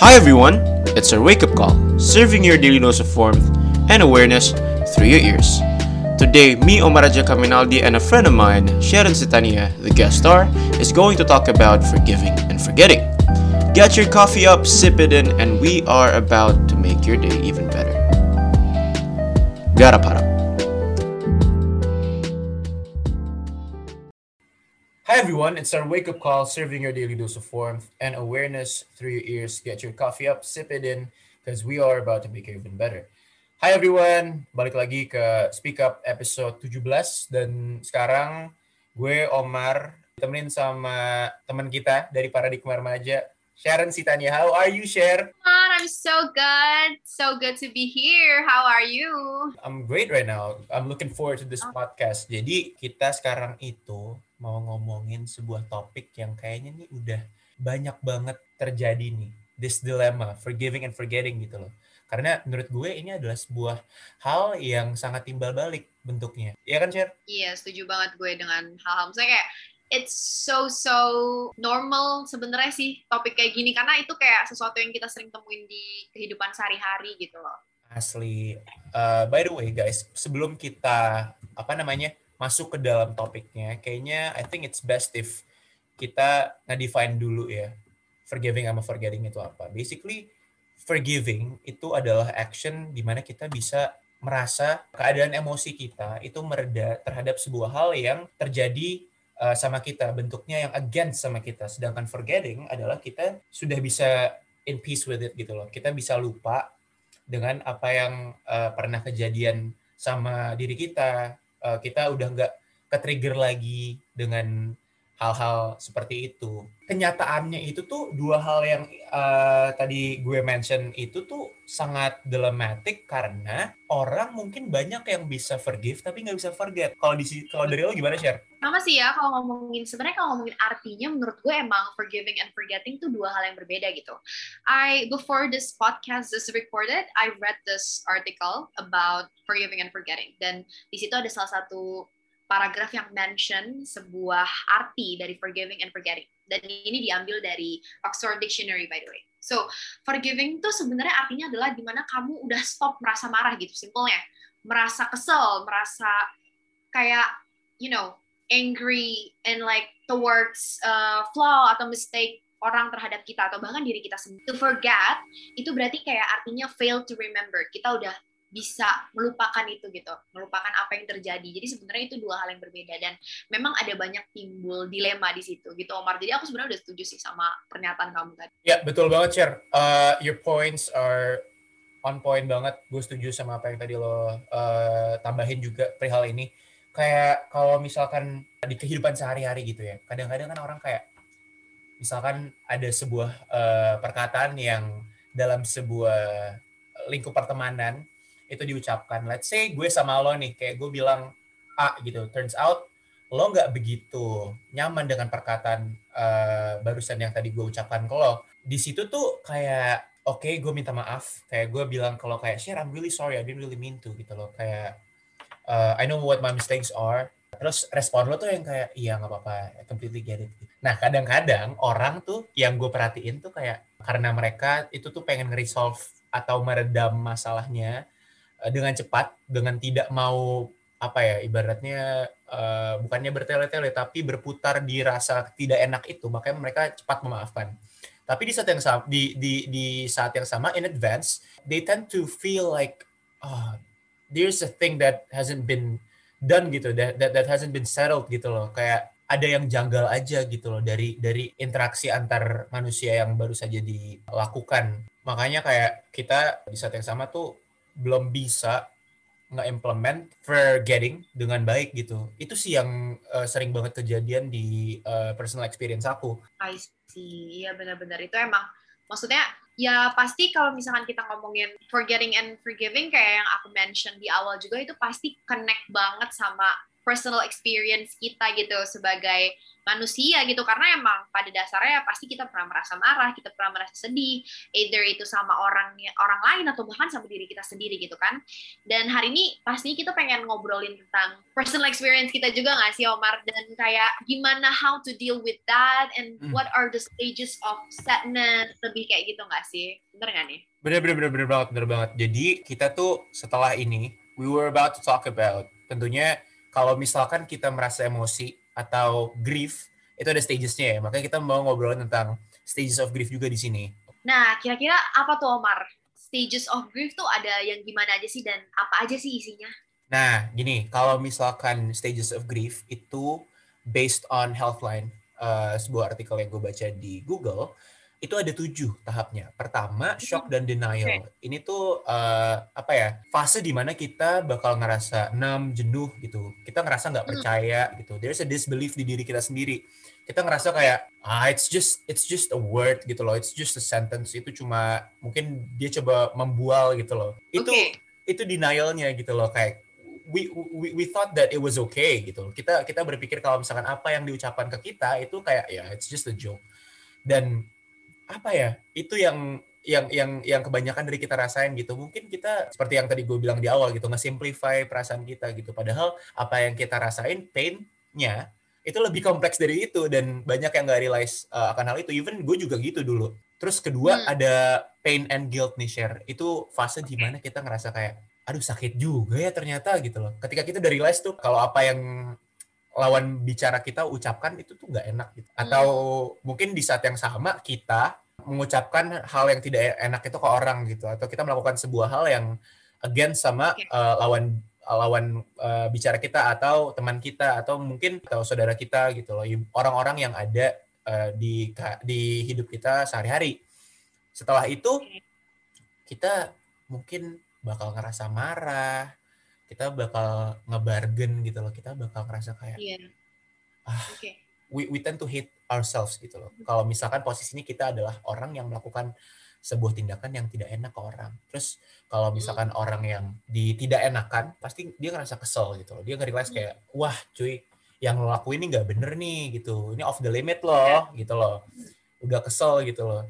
Hi everyone, it's our wake up call, serving your daily dose of warmth and awareness through your ears. Today, me, Omaraja Kaminaldi, and a friend of mine, Sharon Sitania, the guest star, is going to talk about forgiving and forgetting. Get your coffee up, sip it in, and we are about to make your day even better. Gara everyone, it's our wake up call, serving your daily dose of warmth and awareness through your ears. Get your coffee up, sip it in, because we are about to make it even better. Hai everyone, balik lagi ke Speak Up episode 17 dan sekarang gue Omar ditemenin sama teman kita dari Paradigma Remaja, Sharon Sitania. How are you, Share? on, I'm so good. So good to be here. How are you? I'm great right now. I'm looking forward to this podcast. Jadi kita sekarang itu mau ngomongin sebuah topik yang kayaknya nih udah banyak banget terjadi nih. This dilemma, forgiving and forgetting gitu loh. Karena menurut gue ini adalah sebuah hal yang sangat timbal balik bentuknya. Iya kan, Sher? Iya, setuju banget gue dengan hal-hal. Misalnya kayak, it's so, so normal sebenarnya sih topik kayak gini. Karena itu kayak sesuatu yang kita sering temuin di kehidupan sehari-hari gitu loh. Asli. Uh, by the way, guys, sebelum kita, apa namanya, masuk ke dalam topiknya, kayaknya I think it's best if kita nge-define dulu ya, forgiving sama forgetting itu apa. Basically, forgiving itu adalah action di mana kita bisa merasa keadaan emosi kita itu mereda terhadap sebuah hal yang terjadi uh, sama kita, bentuknya yang against sama kita. Sedangkan forgetting adalah kita sudah bisa in peace with it gitu loh. Kita bisa lupa dengan apa yang uh, pernah kejadian sama diri kita. Uh, kita udah nggak ke-trigger lagi dengan hal-hal seperti itu. Kenyataannya itu tuh dua hal yang uh, tadi gue mention itu tuh sangat dilematik karena orang mungkin banyak yang bisa forgive tapi nggak bisa forget. Kalau di kalau dari lo gimana share? Sama sih ya kalau ngomongin sebenarnya kalau ngomongin artinya menurut gue emang forgiving and forgetting itu dua hal yang berbeda gitu. I before this podcast is recorded, I read this article about forgiving and forgetting dan di situ ada salah satu paragraf yang mention sebuah arti dari forgiving and forgetting. Dan ini diambil dari Oxford Dictionary by the way. So, forgiving itu sebenarnya artinya adalah di mana kamu udah stop merasa marah gitu, simpelnya. Merasa kesel, merasa kayak, you know, angry and like towards uh, flaw atau mistake orang terhadap kita atau bahkan diri kita sendiri. To forget itu berarti kayak artinya fail to remember. Kita udah bisa melupakan itu gitu, melupakan apa yang terjadi. Jadi sebenarnya itu dua hal yang berbeda dan memang ada banyak timbul dilema di situ gitu Omar. Jadi aku sebenarnya udah setuju sih sama pernyataan kamu tadi. Ya betul banget Cher. Uh, your points are on point banget. Gue setuju sama apa yang tadi lo uh, tambahin juga perihal ini. Kayak kalau misalkan di kehidupan sehari-hari gitu ya, kadang-kadang kan orang kayak misalkan ada sebuah uh, perkataan yang dalam sebuah lingkup pertemanan itu diucapkan. Let's say gue sama lo nih, kayak gue bilang A gitu. Turns out lo nggak begitu nyaman dengan perkataan uh, barusan yang tadi gue ucapkan ke lo. Di situ tuh kayak oke okay, gue minta maaf. Kayak gue bilang kalau kayak share I'm really sorry I didn't really mean to gitu loh. Kayak uh, I know what my mistakes are. Terus respon lo tuh yang kayak iya nggak apa-apa, completely get it. Nah kadang-kadang orang tuh yang gue perhatiin tuh kayak karena mereka itu tuh pengen nge-resolve atau meredam masalahnya dengan cepat dengan tidak mau apa ya ibaratnya uh, bukannya bertele-tele tapi berputar di rasa tidak enak itu makanya mereka cepat memaafkan. Tapi di saat yang sama di di di saat yang sama in advance they tend to feel like oh, there's a thing that hasn't been done gitu that that, that hasn't been settled gitu loh. Kayak ada yang janggal aja gitu loh dari dari interaksi antar manusia yang baru saja dilakukan. Makanya kayak kita di saat yang sama tuh belum bisa nge-implement forgetting dengan baik gitu. Itu sih yang uh, sering banget kejadian di uh, personal experience aku. I see. Iya benar-benar itu emang maksudnya ya pasti kalau misalkan kita ngomongin forgetting and forgiving kayak yang aku mention di awal juga itu pasti connect banget sama personal experience kita gitu sebagai manusia gitu karena emang pada dasarnya pasti kita pernah merasa marah, kita pernah merasa sedih, either itu sama orang orang lain atau bahkan sama diri kita sendiri gitu kan. Dan hari ini pasti kita pengen ngobrolin tentang personal experience kita juga nggak sih Omar dan kayak gimana how to deal with that and hmm. what are the stages of sadness lebih kayak gitu nggak sih? Bener nggak nih? Bener bener bener bener banget bener banget. Jadi kita tuh setelah ini we were about to talk about tentunya kalau misalkan kita merasa emosi atau grief itu ada stagesnya ya. Makanya kita mau ngobrol tentang stages of grief juga di sini. Nah, kira-kira apa tuh Omar? Stages of grief tuh ada yang gimana aja sih dan apa aja sih isinya? Nah, gini, kalau misalkan stages of grief itu based on Healthline, uh, sebuah artikel yang gue baca di Google, itu ada tujuh tahapnya. Pertama, shock dan denial. Okay. Ini tuh uh, apa ya? Fase di mana kita bakal ngerasa enam jenuh gitu. Kita ngerasa nggak percaya gitu. There's a disbelief di diri kita sendiri. Kita ngerasa kayak ah it's just it's just a word gitu loh. It's just a sentence. Itu cuma mungkin dia coba membual gitu loh. Itu okay. itu denialnya gitu loh kayak we, we we thought that it was okay gitu. Kita kita berpikir kalau misalkan apa yang diucapkan ke kita itu kayak ya it's just a joke. Dan apa ya itu yang yang yang yang kebanyakan dari kita rasain gitu. Mungkin kita seperti yang tadi gue bilang di awal gitu nge-simplify perasaan kita gitu. Padahal apa yang kita rasain painnya itu lebih kompleks dari itu dan banyak yang nggak realize uh, akan hal itu. Even gue juga gitu dulu. Terus kedua hmm. ada pain and guilt nih share itu fase di mana kita ngerasa kayak aduh sakit juga ya ternyata gitu loh. Ketika kita udah realize tuh kalau apa yang lawan bicara kita ucapkan itu tuh nggak enak gitu. Hmm. Atau mungkin di saat yang sama kita mengucapkan hal yang tidak enak itu ke orang gitu atau kita melakukan sebuah hal yang against sama okay. uh, eh, lawan lawan uh, bicara kita atau teman kita atau mungkin atau saudara kita gitu loh orang-orang yang ada uh, di di hidup kita sehari-hari setelah itu kita mungkin bakal ngerasa marah kita bakal ngebargain gitu loh. Kita bakal ngerasa kayak yeah. ah okay. we we tend to hate ourselves gitu loh. Kalau misalkan posisi ini kita adalah orang yang melakukan sebuah tindakan yang tidak enak ke orang. Terus kalau misalkan mm. orang yang di tidak enakan pasti dia ngerasa kesel gitu loh. Dia ngerealize kayak wah cuy yang lo lakuin ini nggak bener nih gitu. Ini off the limit loh yeah. gitu loh. Udah kesel gitu loh.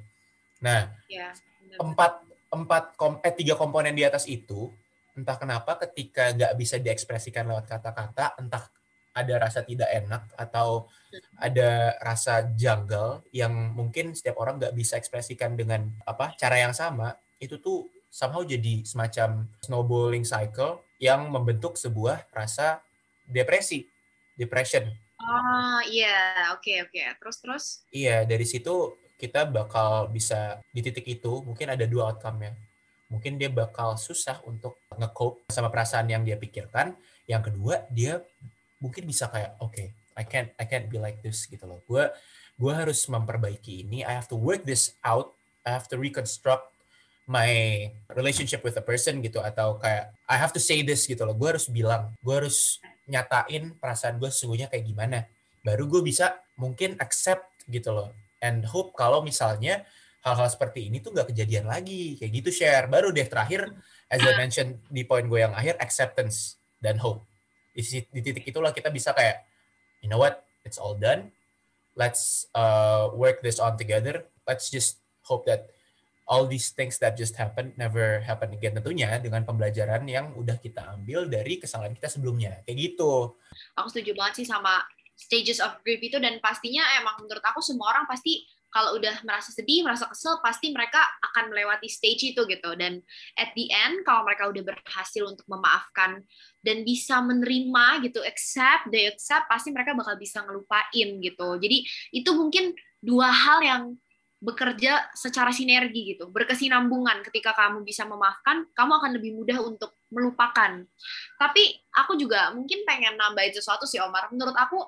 Nah yeah, empat empat kom eh tiga komponen di atas itu entah kenapa ketika nggak bisa diekspresikan lewat kata-kata, entah ada rasa tidak enak atau ada rasa janggal yang mungkin setiap orang nggak bisa ekspresikan dengan apa cara yang sama, itu tuh somehow jadi semacam snowballing cycle yang membentuk sebuah rasa depresi, depression. Oh iya, oke okay, oke. Okay. Terus terus? Iya, dari situ kita bakal bisa di titik itu mungkin ada dua outcome ya mungkin dia bakal susah untuk nge-cope sama perasaan yang dia pikirkan. Yang kedua, dia mungkin bisa kayak, oke, okay, I can't I can't be like this gitu loh. Gue gue harus memperbaiki ini. I have to work this out. I have to reconstruct my relationship with a person gitu atau kayak I have to say this gitu loh. Gue harus bilang, gue harus nyatain perasaan gue sesungguhnya kayak gimana. Baru gue bisa mungkin accept gitu loh. And hope kalau misalnya hal-hal seperti ini tuh nggak kejadian lagi. Kayak gitu share baru deh terakhir as I mentioned di poin gue yang akhir acceptance dan hope. Di, di titik itulah kita bisa kayak you know what? It's all done. Let's uh, work this on together. Let's just hope that all these things that just happened never happen again tentunya dengan pembelajaran yang udah kita ambil dari kesalahan kita sebelumnya. Kayak gitu. Aku setuju banget sih sama stages of grief itu dan pastinya emang menurut aku semua orang pasti kalau udah merasa sedih, merasa kesel, pasti mereka akan melewati stage itu gitu. Dan at the end, kalau mereka udah berhasil untuk memaafkan dan bisa menerima gitu, accept, they accept, pasti mereka bakal bisa ngelupain gitu. Jadi itu mungkin dua hal yang bekerja secara sinergi gitu, berkesinambungan. Ketika kamu bisa memaafkan, kamu akan lebih mudah untuk melupakan. Tapi aku juga mungkin pengen nambahin sesuatu sih Omar. Menurut aku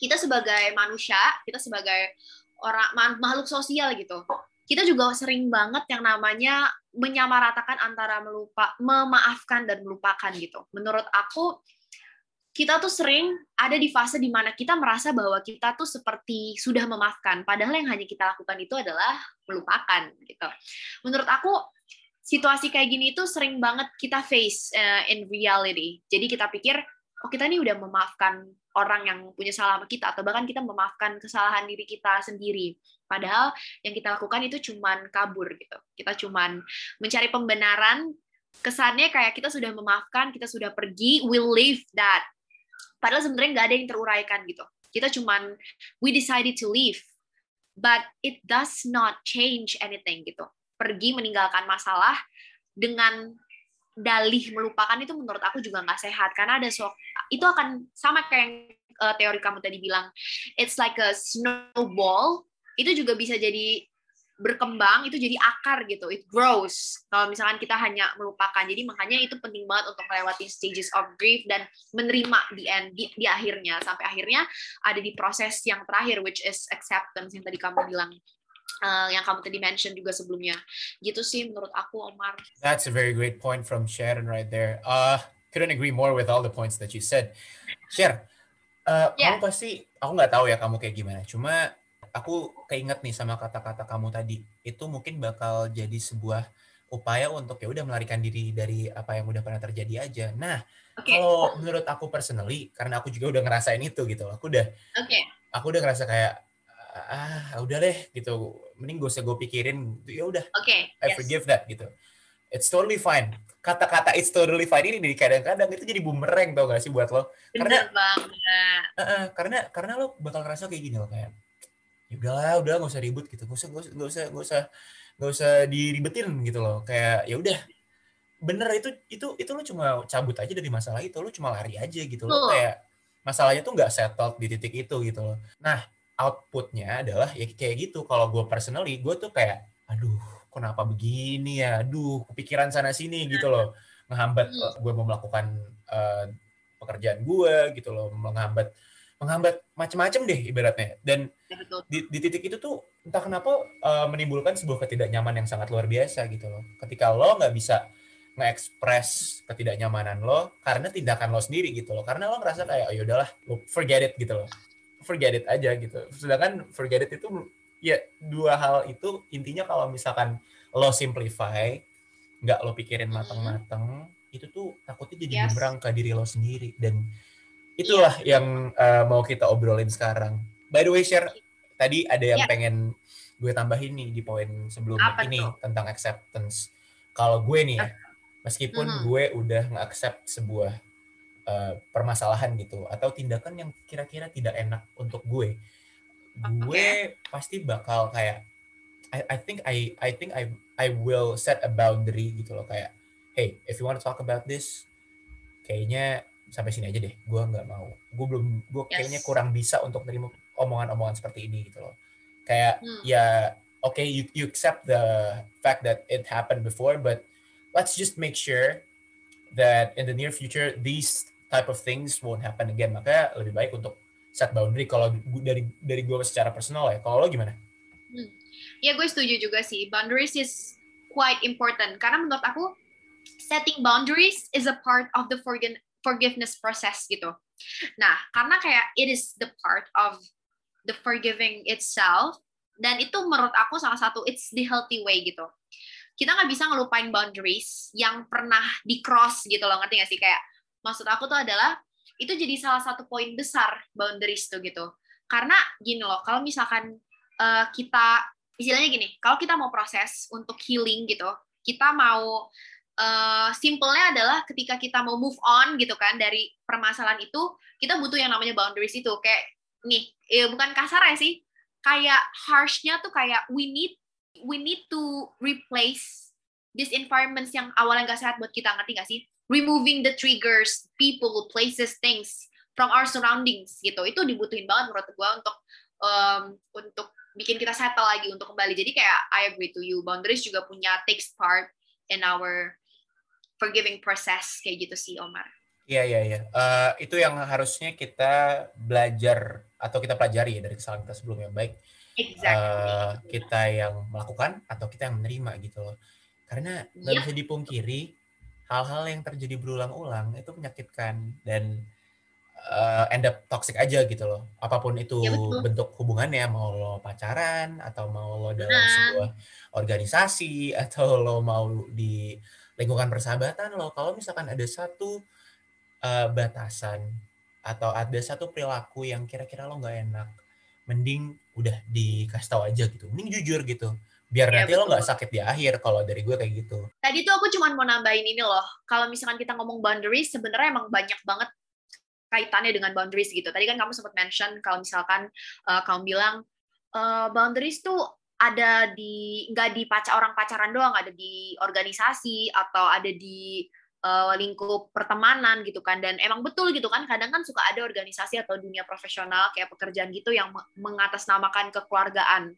kita sebagai manusia, kita sebagai orang makhluk sosial gitu kita juga sering banget yang namanya menyamaratakan antara melupa memaafkan dan melupakan gitu menurut aku kita tuh sering ada di fase di mana kita merasa bahwa kita tuh seperti sudah memaafkan, padahal yang hanya kita lakukan itu adalah melupakan gitu. Menurut aku situasi kayak gini itu sering banget kita face uh, in reality. Jadi kita pikir oh kita nih udah memaafkan orang yang punya salah sama kita atau bahkan kita memaafkan kesalahan diri kita sendiri. Padahal yang kita lakukan itu cuman kabur gitu. Kita cuman mencari pembenaran kesannya kayak kita sudah memaafkan, kita sudah pergi, we leave that. Padahal sebenarnya nggak ada yang teruraikan gitu. Kita cuman we decided to leave, but it does not change anything gitu. Pergi meninggalkan masalah dengan dalih melupakan itu menurut aku juga nggak sehat. Karena ada so itu akan sama kayak yang uh, teori kamu tadi bilang. It's like a snowball. Itu juga bisa jadi berkembang itu jadi akar gitu. It grows. Kalau misalkan kita hanya melupakan. Jadi makanya itu penting banget untuk melewati stages of grief dan menerima di end di, di akhirnya. Sampai akhirnya ada di proses yang terakhir which is acceptance yang tadi kamu bilang uh, yang kamu tadi mention juga sebelumnya. Gitu sih menurut aku Omar. That's a very great point from Sharon right there. Uh, couldn't agree more with all the points that you said. Share, uh, yeah. kamu pasti, aku nggak tahu ya kamu kayak gimana. Cuma aku keinget nih sama kata-kata kamu tadi. Itu mungkin bakal jadi sebuah upaya untuk ya udah melarikan diri dari apa yang udah pernah terjadi aja. Nah, okay. kalau menurut aku personally, karena aku juga udah ngerasain itu gitu, aku udah, okay. aku udah ngerasa kayak ah udah deh gitu. Mending gue usah gue pikirin. Ya udah. Okay, I yes. forgive that gitu. It's totally fine. Kata-kata it's totally fine ini nih kadang-kadang itu jadi bumerang tau gak sih buat lo? Karena banget. Uh, uh, karena karena lo bakal ngerasa kayak gini lo kayak ya udahlah udah nggak usah ribut gitu. Nggak usah nggak usah nggak usah nggak usah nggak usah diribetin gitu loh. Kayak ya udah. Bener itu itu itu lo cuma cabut aja dari masalah itu lo cuma lari aja gitu. Lo kayak masalahnya tuh nggak settled di titik itu gitu loh. Nah outputnya adalah ya kayak gitu. Kalau gue personally gue tuh kayak aduh kenapa begini ya? Aduh kepikiran sana sini gitu loh. Menghambat uh, gue mau melakukan uh, pekerjaan gue gitu loh. Menghambat menghambat macam-macam deh ibaratnya. Dan ya, di, di titik itu tuh entah kenapa uh, menimbulkan sebuah ketidaknyaman yang sangat luar biasa gitu loh. Ketika lo nggak bisa nge-express ketidaknyamanan lo karena tindakan lo sendiri gitu loh. Karena lo ngerasa kayak oh yaudahlah lo forget it gitu loh forget it aja gitu. Sedangkan forget it itu ya dua hal itu intinya kalau misalkan lo simplify, nggak lo pikirin mm-hmm. mateng-mateng, itu tuh takutnya jadi yes. bumerang ke diri lo sendiri dan itulah yeah. yang uh, mau kita obrolin sekarang. By the way, share tadi ada yang yeah. pengen gue tambahin nih di poin sebelum Apa ini tuh? tentang acceptance. Kalau gue nih ya, meskipun mm -hmm. gue udah nge-accept sebuah uh, permasalahan gitu atau tindakan yang kira-kira tidak enak untuk gue gue pasti bakal kayak I, I think I I think I I will set a boundary gitu loh kayak hey if you want to talk about this kayaknya sampai sini aja deh gue nggak mau gue belum gue yes. kayaknya kurang bisa untuk terima omongan-omongan seperti ini gitu loh kayak hmm. ya oke okay, you you accept the fact that it happened before but let's just make sure that in the near future these type of things won't happen again. Makanya lebih baik untuk set boundary kalau dari dari gue secara personal ya. Kalau lo gimana? Hmm. Ya gue setuju juga sih. Boundaries is quite important karena menurut aku setting boundaries is a part of the forgiveness process gitu. Nah, karena kayak it is the part of the forgiving itself dan itu menurut aku salah satu it's the healthy way gitu. Kita nggak bisa ngelupain boundaries yang pernah di cross gitu loh, ngerti gak sih? Kayak maksud aku tuh adalah itu jadi salah satu poin besar boundaries tuh gitu. Karena gini loh kalau misalkan uh, kita istilahnya gini kalau kita mau proses untuk healing gitu kita mau uh, simpelnya adalah ketika kita mau move on gitu kan dari permasalahan itu kita butuh yang namanya boundaries itu. Kayak nih ya bukan kasar ya sih kayak harshnya tuh kayak we need we need to replace this environments yang awalnya gak sehat buat kita ngerti gak sih removing the triggers, people, places, things from our surroundings gitu. Itu dibutuhin banget menurut gue untuk um, untuk bikin kita settle lagi untuk kembali. Jadi kayak I agree to you, boundaries juga punya takes part in our forgiving process kayak gitu sih Omar. Iya iya iya. Uh, itu yang harusnya kita belajar atau kita pelajari ya dari kesalahan kita sebelumnya baik. Exactly. Uh, kita yang melakukan atau kita yang menerima gitu loh. Karena nggak yep. bisa dipungkiri hal-hal yang terjadi berulang-ulang itu menyakitkan dan uh, end up toxic aja gitu loh. Apa pun itu ya, bentuk hubungannya, mau lo pacaran atau mau lo dalam nah. sebuah organisasi atau lo mau di lingkungan persahabatan lo, kalau misalkan ada satu uh, batasan atau ada satu perilaku yang kira-kira lo nggak enak, mending udah dikasih tahu aja gitu. Mending jujur gitu. Biar Iya, nanti lo betul. nggak sakit di akhir kalau dari gue kayak gitu. Tadi tuh aku cuma mau nambahin ini loh. Kalau misalkan kita ngomong boundaries, sebenarnya emang banyak banget kaitannya dengan boundaries gitu. Tadi kan kamu sempat mention kalau misalkan uh, kamu bilang uh, boundaries tuh ada di nggak di pacar orang pacaran doang, ada di organisasi atau ada di uh, lingkup pertemanan gitu kan. Dan emang betul gitu kan. Kadang kan suka ada organisasi atau dunia profesional kayak pekerjaan gitu yang me- mengatasnamakan kekeluargaan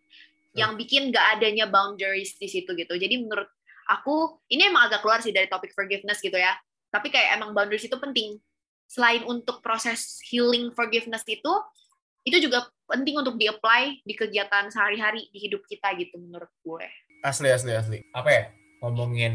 yang bikin nggak adanya boundaries di situ gitu. Jadi menurut aku ini emang agak keluar sih dari topik forgiveness gitu ya. Tapi kayak emang boundaries itu penting. Selain untuk proses healing forgiveness itu, itu juga penting untuk di-apply di kegiatan sehari-hari di hidup kita gitu menurut gue. Asli, asli, asli. Apa ya? Ngomongin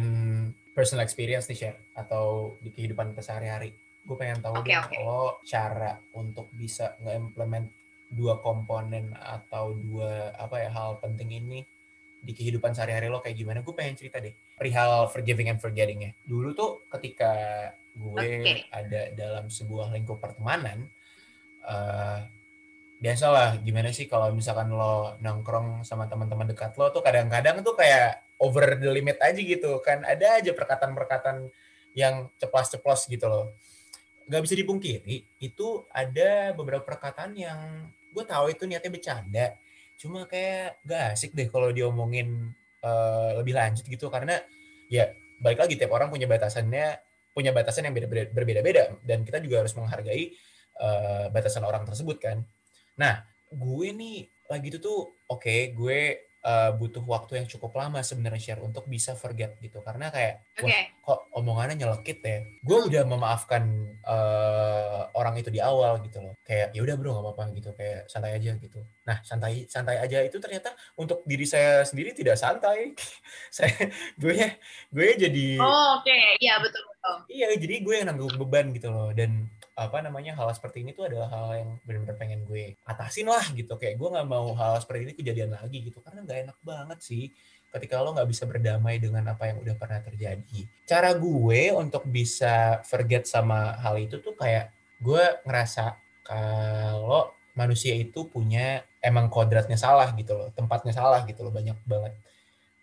personal experience nih, share atau di kehidupan kita sehari-hari. Gue pengen tahu Oke, dong oke. lo cara untuk bisa nge-implement dua komponen atau dua apa ya hal penting ini di kehidupan sehari-hari lo kayak gimana? Gue pengen cerita deh perihal forgiving and forgetting-nya. Dulu tuh ketika gue Oke. ada dalam sebuah lingkup pertemanan, eh biasalah gimana sih kalau misalkan lo nongkrong sama teman-teman dekat lo tuh kadang-kadang tuh kayak over the limit aja gitu kan ada aja perkataan-perkataan yang ceplas-ceplos gitu loh nggak bisa dipungkiri itu ada beberapa perkataan yang gue tahu itu niatnya bercanda. Cuma kayak gak asik deh kalau diomongin eh, lebih lanjut gitu. Karena ya balik lagi tiap orang punya batasannya punya batasan yang beda- berbeda-beda. Dan kita juga harus menghargai eh, batasan orang tersebut kan. Nah, gue nih lagi itu tuh oke, gue uh, butuh waktu yang cukup lama sebenarnya share untuk bisa forget gitu karena kayak Oke. wah kok omongannya nyelekit ya. Gue udah memaafkan uh, orang itu di awal gitu loh. Kayak ya udah bro nggak apa-apa gitu kayak santai aja gitu. Nah santai santai aja itu ternyata untuk diri saya sendiri tidak santai. saya gue gue jadi Oh, oke. Iya, betul betul. Iya, jadi gue yang nanggung beban gitu loh. Dan apa namanya hal seperti ini tuh adalah hal yang benar-benar pengen gue atasin lah gitu. Kayak gue nggak mau hal seperti ini kejadian lagi gitu. Karena nggak enak banget sih ketika lo nggak bisa berdamai dengan apa yang udah pernah terjadi. Cara gue untuk bisa forget sama hal itu tuh kayak gue ngerasa kalau manusia itu punya emang kodratnya salah gitu loh, tempatnya salah gitu loh, banyak banget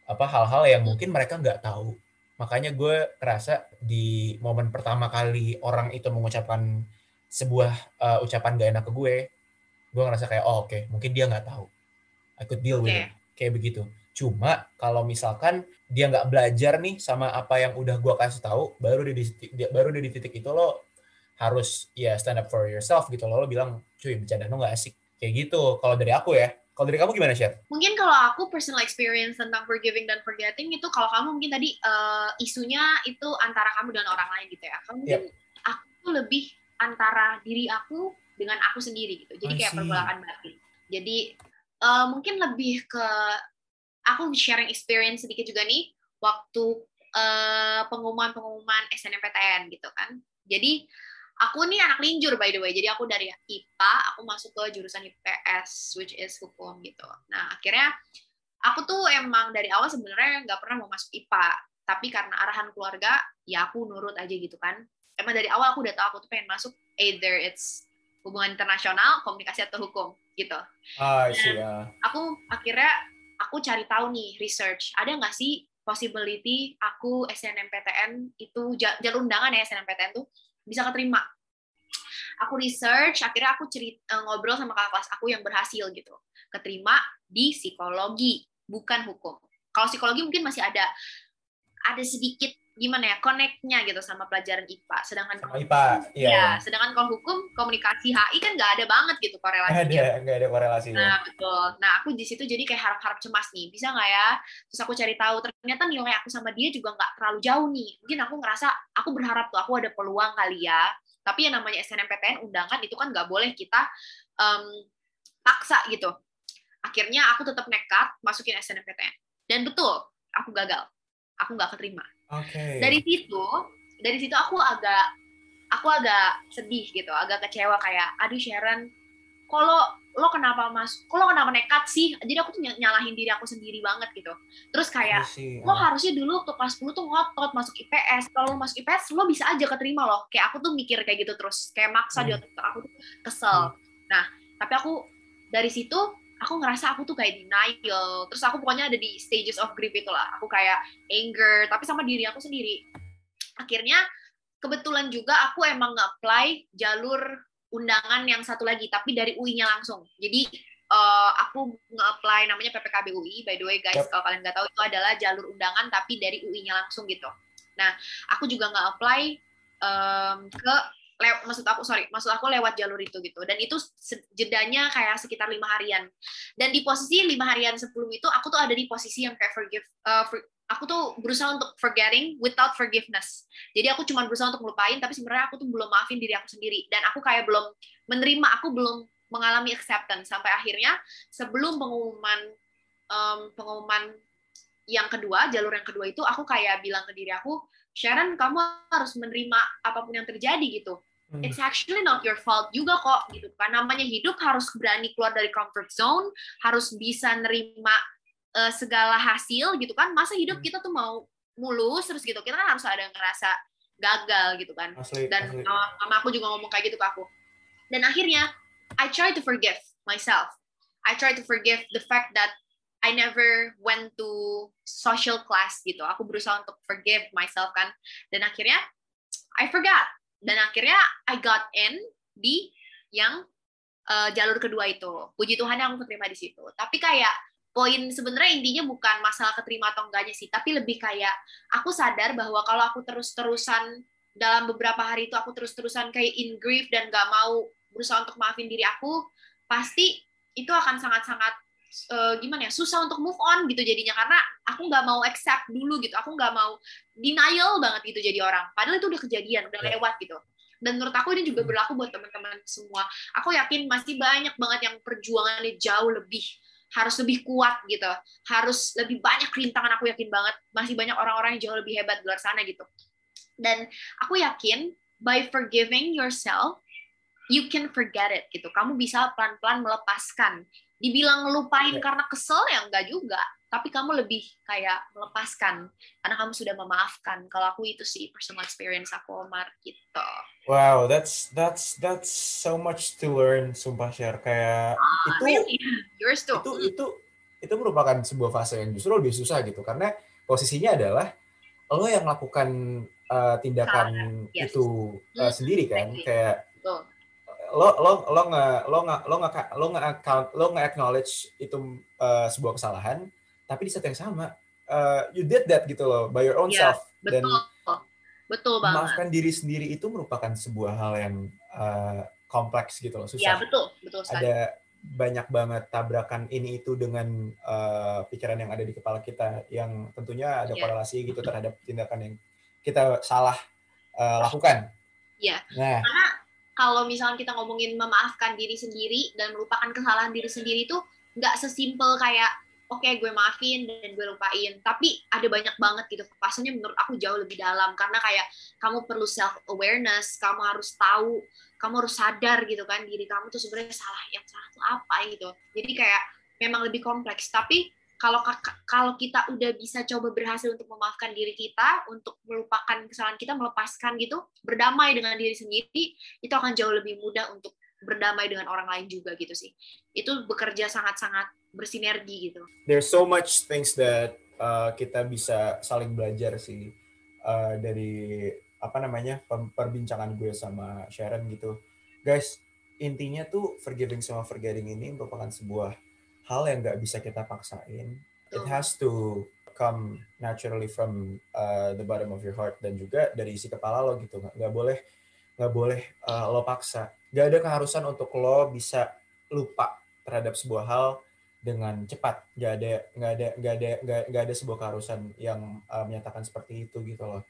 apa hal-hal yang mungkin mereka nggak tahu makanya gue kerasa di momen pertama kali orang itu mengucapkan sebuah uh, ucapan gak enak ke gue gue ngerasa kayak oh oke mungkin dia nggak tahu. I could deal with it. Kayak begitu. Cuma kalau misalkan dia nggak belajar nih sama apa yang udah gue kasih tahu baru dia di dia- baru dia di titik itu lo harus ya stand up for yourself gitu lo lo bilang cuy bercanda lo nggak asik. Kayak gitu kalau dari aku ya kalau dari kamu gimana Sher? Mungkin kalau aku personal experience tentang forgiving dan forgetting itu kalau kamu mungkin tadi eh, isunya itu antara kamu dan orang lain gitu ya. Kamu mungkin aku tuh lebih antara diri aku dengan aku sendiri gitu. Jadi kayak pergolakan batin. Jadi eh, mungkin lebih ke aku sharing experience sedikit juga nih waktu eh, pengumuman-pengumuman SNMPTN gitu kan. Jadi aku nih anak linjur by the way. Jadi aku dari IPA, aku masuk ke jurusan IPS which is hukum gitu. Nah, akhirnya aku tuh emang dari awal sebenarnya nggak pernah mau masuk IPA, tapi karena arahan keluarga, ya aku nurut aja gitu kan. Emang dari awal aku udah tahu aku tuh pengen masuk either it's hubungan internasional, komunikasi atau hukum gitu. Ah, sih ya. Aku akhirnya aku cari tahu nih research, ada nggak sih possibility aku SNMPTN itu ja- jalur undangan ya SNMPTN tuh bisa keterima. Aku research, akhirnya aku cerita ngobrol sama kakak kelas aku yang berhasil gitu. Keterima di psikologi, bukan hukum. Kalau psikologi mungkin masih ada ada sedikit gimana ya connect-nya gitu sama pelajaran IPA. Sedangkan Sama IPA, iya. ya, sedangkan kalau hukum komunikasi HI kan nggak ada banget gitu Nggak korelasinya. ada, nggak ada korelasinya. Nah, betul. Nah, aku di situ jadi kayak harap-harap cemas nih. Bisa nggak ya? Terus aku cari tahu, ternyata nilai aku sama dia juga nggak terlalu jauh nih. Mungkin aku ngerasa, aku berharap tuh aku ada peluang kali ya. Tapi yang namanya SNMPTN undangan itu kan nggak boleh kita em, paksa gitu. Akhirnya aku tetap nekat masukin SNMPTN. Dan betul, aku gagal. Aku nggak keterima Oke. dari situ dari situ aku agak aku agak sedih gitu agak kecewa kayak aduh Sharon kalau lo kenapa mas lo kenapa nekat sih jadi aku tuh nyalahin diri aku sendiri banget gitu terus kayak lo harusnya dulu waktu kelas 10 tuh ngotot masuk IPS kalau lo masuk IPS lo bisa aja keterima loh kayak aku tuh mikir kayak gitu terus kayak maksa hmm. di otak aku tuh kesel hmm. nah tapi aku dari situ aku ngerasa aku tuh kayak denial terus aku pokoknya ada di stages of grief itulah aku kayak anger tapi sama diri aku sendiri akhirnya kebetulan juga aku emang nge-apply jalur undangan yang satu lagi tapi dari UI-nya langsung. Jadi uh, aku nge-apply namanya PPKB UI. By the way guys, yep. kalau kalian nggak tahu itu adalah jalur undangan tapi dari UI-nya langsung gitu. Nah, aku juga nge-apply um, ke lew, maksud aku sorry maksud aku lewat jalur itu gitu dan itu jedanya kayak sekitar lima harian dan di posisi lima harian sebelum itu aku tuh ada di posisi yang kayak forgive uh, for, aku tuh berusaha untuk forgetting without forgiveness. Jadi aku cuma berusaha untuk melupain, tapi sebenarnya aku tuh belum maafin diri aku sendiri. Dan aku kayak belum menerima, aku belum mengalami acceptance sampai akhirnya sebelum pengumuman um, pengumuman yang kedua, jalur yang kedua itu aku kayak bilang ke diri aku, Sharon, kamu harus menerima apa pun yang terjadi gitu. Hmm. It's actually not your fault juga kok gitu kan. Namanya hidup harus berani keluar dari comfort zone, harus bisa nerima uh, segala hasil gitu kan masa hidup hmm. kita tuh mau mulus terus gitu kita kan harus ada yang ngerasa gagal gitu kan asli, dan asli. Mama, aku juga ngomong kayak gitu ke aku dan akhirnya I try to forgive myself I try to forgive the fact that I never went to social class gitu. Aku berusaha untuk forgive myself kan. Dan akhirnya I forgot. Dan akhirnya I got in di yang uh, jalur kedua itu. Puji Tuhan yang aku terima di situ. Tapi kayak poin sebenarnya intinya bukan masalah keterima atau enggaknya sih, tapi lebih kayak aku sadar bahwa kalau aku terus-terusan dalam beberapa hari itu aku terus-terusan kayak in grief dan gak mau berusaha untuk maafin diri aku, pasti itu akan sangat-sangat uh, gimana ya susah untuk move on gitu jadinya karena aku nggak mau accept dulu gitu, aku nggak mau denial banget gitu jadi orang. Padahal itu udah kejadian, udah ya. lewat gitu dan menurut aku ini juga hmm. berlaku buat teman-teman semua. Aku yakin masih banyak banget yang perjuangannya jauh lebih harus lebih kuat gitu harus lebih banyak rintangan aku yakin banget masih banyak orang-orang yang jauh lebih hebat di luar sana gitu dan aku yakin by forgiving yourself you can forget it gitu kamu bisa pelan-pelan melepaskan dibilang ngelupain karena kesel ya enggak juga. Tapi kamu lebih kayak melepaskan karena kamu sudah memaafkan. Kalau aku itu sih personal experience aku Omar gitu. Wow that's that's that's so much to learn sumpah share kayak ah, itu really? Yours too. itu itu itu merupakan sebuah fase yang justru lebih susah gitu. Karena posisinya adalah lo yang melakukan uh, tindakan yes. itu uh, sendiri kan. Kayak Betul. Lo lo lo nggak lo nggak lo nggak lo nggak account lo nggak acknowledge itu uh, sebuah kesalahan tapi di saat yang sama uh, you did that gitu loh by your own yeah, self betul. dan betul banget maafkan diri sendiri itu merupakan sebuah hal yang uh, kompleks gitu loh susah ya betul betul sekali. ada banyak banget tabrakan ini itu dengan uh, pikiran yang ada di kepala kita yang tentunya ada yeah. korelasi gitu terhadap tindakan yang kita salah uh, lakukan. Iya. Nah. Karena kalau misalnya kita ngomongin memaafkan diri sendiri dan melupakan kesalahan diri sendiri itu nggak sesimpel kayak oke okay, gue maafin dan gue lupain. Tapi ada banyak banget gitu pasalnya menurut aku jauh lebih dalam. Karena kayak kamu perlu self awareness kamu harus tahu kamu harus sadar gitu kan diri kamu tuh sebenarnya salah yang salah tuh apa gitu. Jadi kayak memang lebih kompleks. Tapi kalau kalau kita udah bisa coba berhasil untuk memaafkan diri kita untuk melupakan kesalahan kita melepaskan gitu berdamai dengan diri sendiri itu akan jauh lebih mudah untuk berdamai dengan orang lain juga gitu sih. Itu bekerja sangat-sangat bersinergi gitu. There's so much things that uh, kita bisa saling belajar sih uh, dari apa namanya perbincangan gue sama Sharon gitu. Guys intinya tuh forgiving sama forgetting ini merupakan sebuah hal yang nggak bisa kita paksain it has to come naturally from uh, the bottom of your heart dan juga dari isi kepala lo gitu nggak boleh nggak boleh uh, lo paksa. Nggak ada keharusan untuk lo bisa lupa terhadap sebuah hal dengan cepat. Nggak ada nggak ada nggak ada nggak ada sebuah keharusan yang uh, menyatakan seperti itu gitu loh.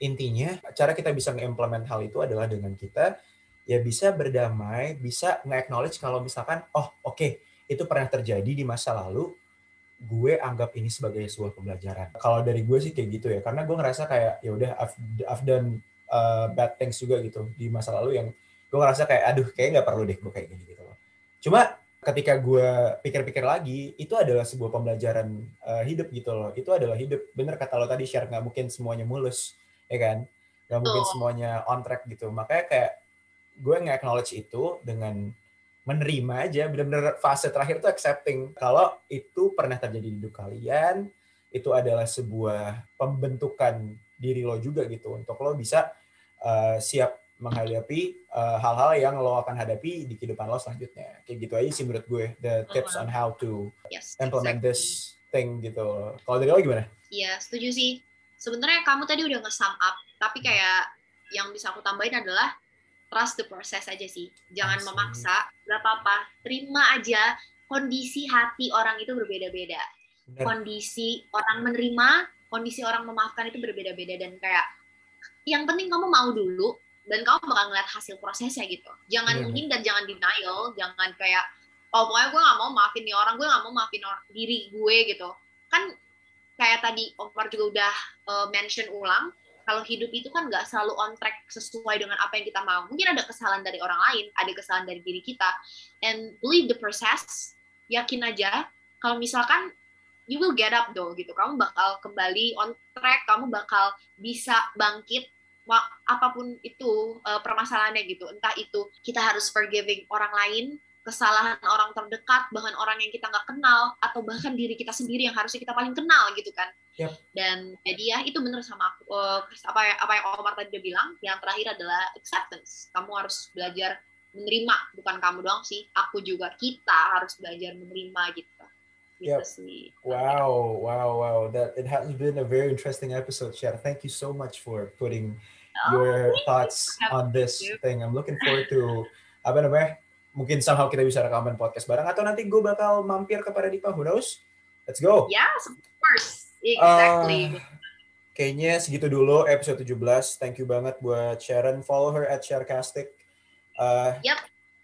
Intinya cara kita bisa nge-implement hal itu adalah dengan kita ya bisa berdamai bisa nge-acknowledge kalau misalkan oh oke okay, itu pernah terjadi di masa lalu gue anggap ini sebagai sebuah pembelajaran. Kalau dari gue sih kayak gitu ya karena gue ngerasa kayak ya udah I've, I've done uh, bad things juga gitu di masa lalu yang gue ngerasa kayak aduh kayak nggak perlu deh gue kayak gini gitu loh. Cuma ketika gue pikir-pikir lagi itu adalah sebuah pembelajaran uh, hidup gitu loh. Itu adalah hidup. Bener kata lo tadi share nggak mungkin semuanya mulus ya kan? Nggak mungkin semuanya on track gitu. Makanya kayak gue nggak acknowledge itu dengan menerima aja bener-bener fase terakhir tuh accepting kalau itu pernah terjadi di hidup kalian itu adalah sebuah pembentukan diri lo juga gitu untuk lo bisa uh, siap menghadapi uh, hal-hal yang lo akan hadapi di kehidupan lo selanjutnya. Kayak gitu aja sih menurut gue, the tips on how to yes, implement exactly. this thing gitu. Kalau dari lo gimana? Iya, setuju sih. Sebenarnya kamu tadi udah nge-sum up, tapi kayak yang bisa aku tambahin adalah trust the process aja sih. Jangan Asli. memaksa, gak apa-apa. Terima aja kondisi hati orang itu berbeda-beda. Kondisi orang menerima, kondisi orang memaafkan itu berbeda-beda dan kayak yang penting kamu mau dulu dan kamu bakal ngeliat hasil prosesnya gitu jangan yeah. dan jangan denial jangan kayak oh pokoknya gue gak mau maafin nih orang gue gak mau maafin orang diri gue gitu kan kayak tadi Omar juga udah uh, mention ulang kalau hidup itu kan nggak selalu on track sesuai dengan apa yang kita mau. Mungkin ada kesalahan dari orang lain ada kesalahan dari diri kita. And believe the process yakin aja kalau misalkan you will get up though gitu. Kamu bakal kembali on track kamu bakal bisa bangkit apa pun itu uh, permasalahannya gitu. Entah itu kita harus forgiving orang lain kesalahan orang terdekat bahkan orang yang kita nggak kenal atau bahkan diri kita sendiri yang harusnya kita paling kenal gitu kan yep. dan jadi ya itu bener sama aku uh, apa yang apa yang Omar tadi udah bilang yang terakhir adalah acceptance kamu harus belajar menerima bukan kamu doang sih aku juga kita harus belajar menerima gitu Gitu yep. Wow, wow, wow. That it has been a very interesting episode, Cher. Thank you so much for putting your thoughts on this thing. I'm looking forward to apa namanya? Mungkin somehow kita bisa rekaman podcast bareng atau nanti gue bakal mampir kepada Dipa. Who knows? Let's go. Yes, of course. Exactly. Uh, kayaknya segitu dulu episode 17. Thank you banget buat Sharon. Follow her at Sharecastic. Uh, yep.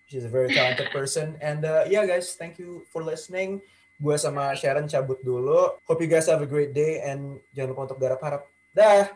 She's a very talented person. And uh, yeah, guys, thank you for listening. Gue sama Sharon cabut dulu. Hope you guys have a great day and jangan lupa untuk garap harap. Dah.